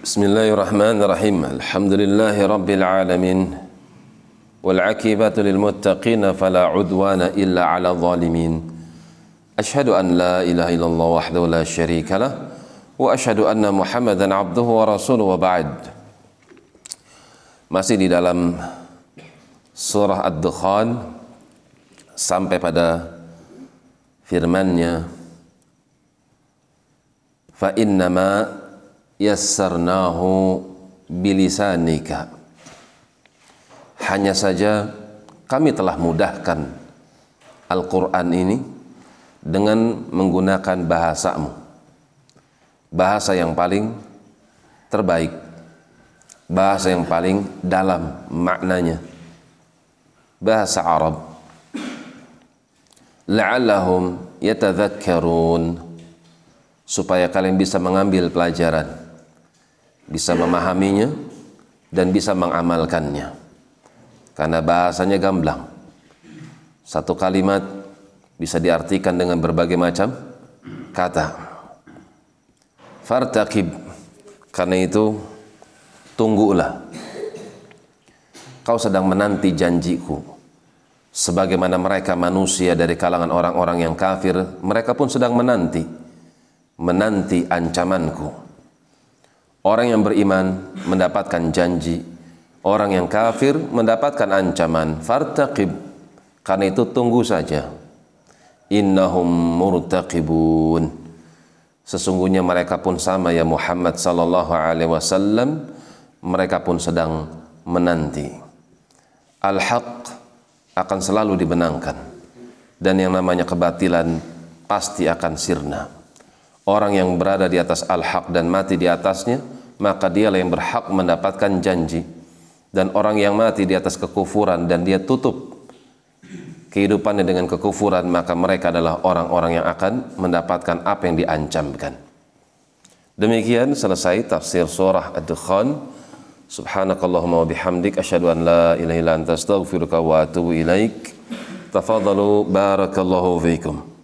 بسم الله الرحمن الرحيم الحمد لله رب العالمين والعاقبة للمتقين فلا عدوان إلا على الظالمين أشهد أن لا إله إلا الله وحده لا شريك له وأشهد أن محمدا عبده ورسوله وبعد masih di dalam surah Ad-Dukhan sampai pada firman-Nya. Fa innama yassarnahu bilisanika. Hanya saja kami telah mudahkan Al-Quran ini dengan menggunakan bahasamu. Bahasa yang paling terbaik bahasa yang paling dalam maknanya. Bahasa Arab. La'allahum yatadhakkarun. Supaya kalian bisa mengambil pelajaran bisa memahaminya dan bisa mengamalkannya. Karena bahasanya gamblang. Satu kalimat bisa diartikan dengan berbagai macam kata. Fartaqib. Karena itu tunggulah. Kau sedang menanti janjiku. Sebagaimana mereka manusia dari kalangan orang-orang yang kafir mereka pun sedang menanti. Menanti ancamanku orang yang beriman mendapatkan janji. Orang yang kafir mendapatkan ancaman. Fartaqib. Karena itu tunggu saja. Innahum murtaqibun. Sesungguhnya mereka pun sama ya Muhammad sallallahu alaihi wasallam. Mereka pun sedang menanti. Al-haq akan selalu dibenangkan. Dan yang namanya kebatilan pasti akan sirna. Orang yang berada di atas al-haq dan mati di atasnya, maka dialah yang berhak mendapatkan janji. Dan orang yang mati di atas kekufuran dan dia tutup kehidupannya dengan kekufuran, maka mereka adalah orang-orang yang akan mendapatkan apa yang diancamkan. Demikian selesai tafsir surah Ad-Dukhan. Subhanakallahumma wa bihamdik asyhadu an la ilaha illa anta astaghfiruka wa atubu ilaik. Tafadhalu barakallahu fiikum.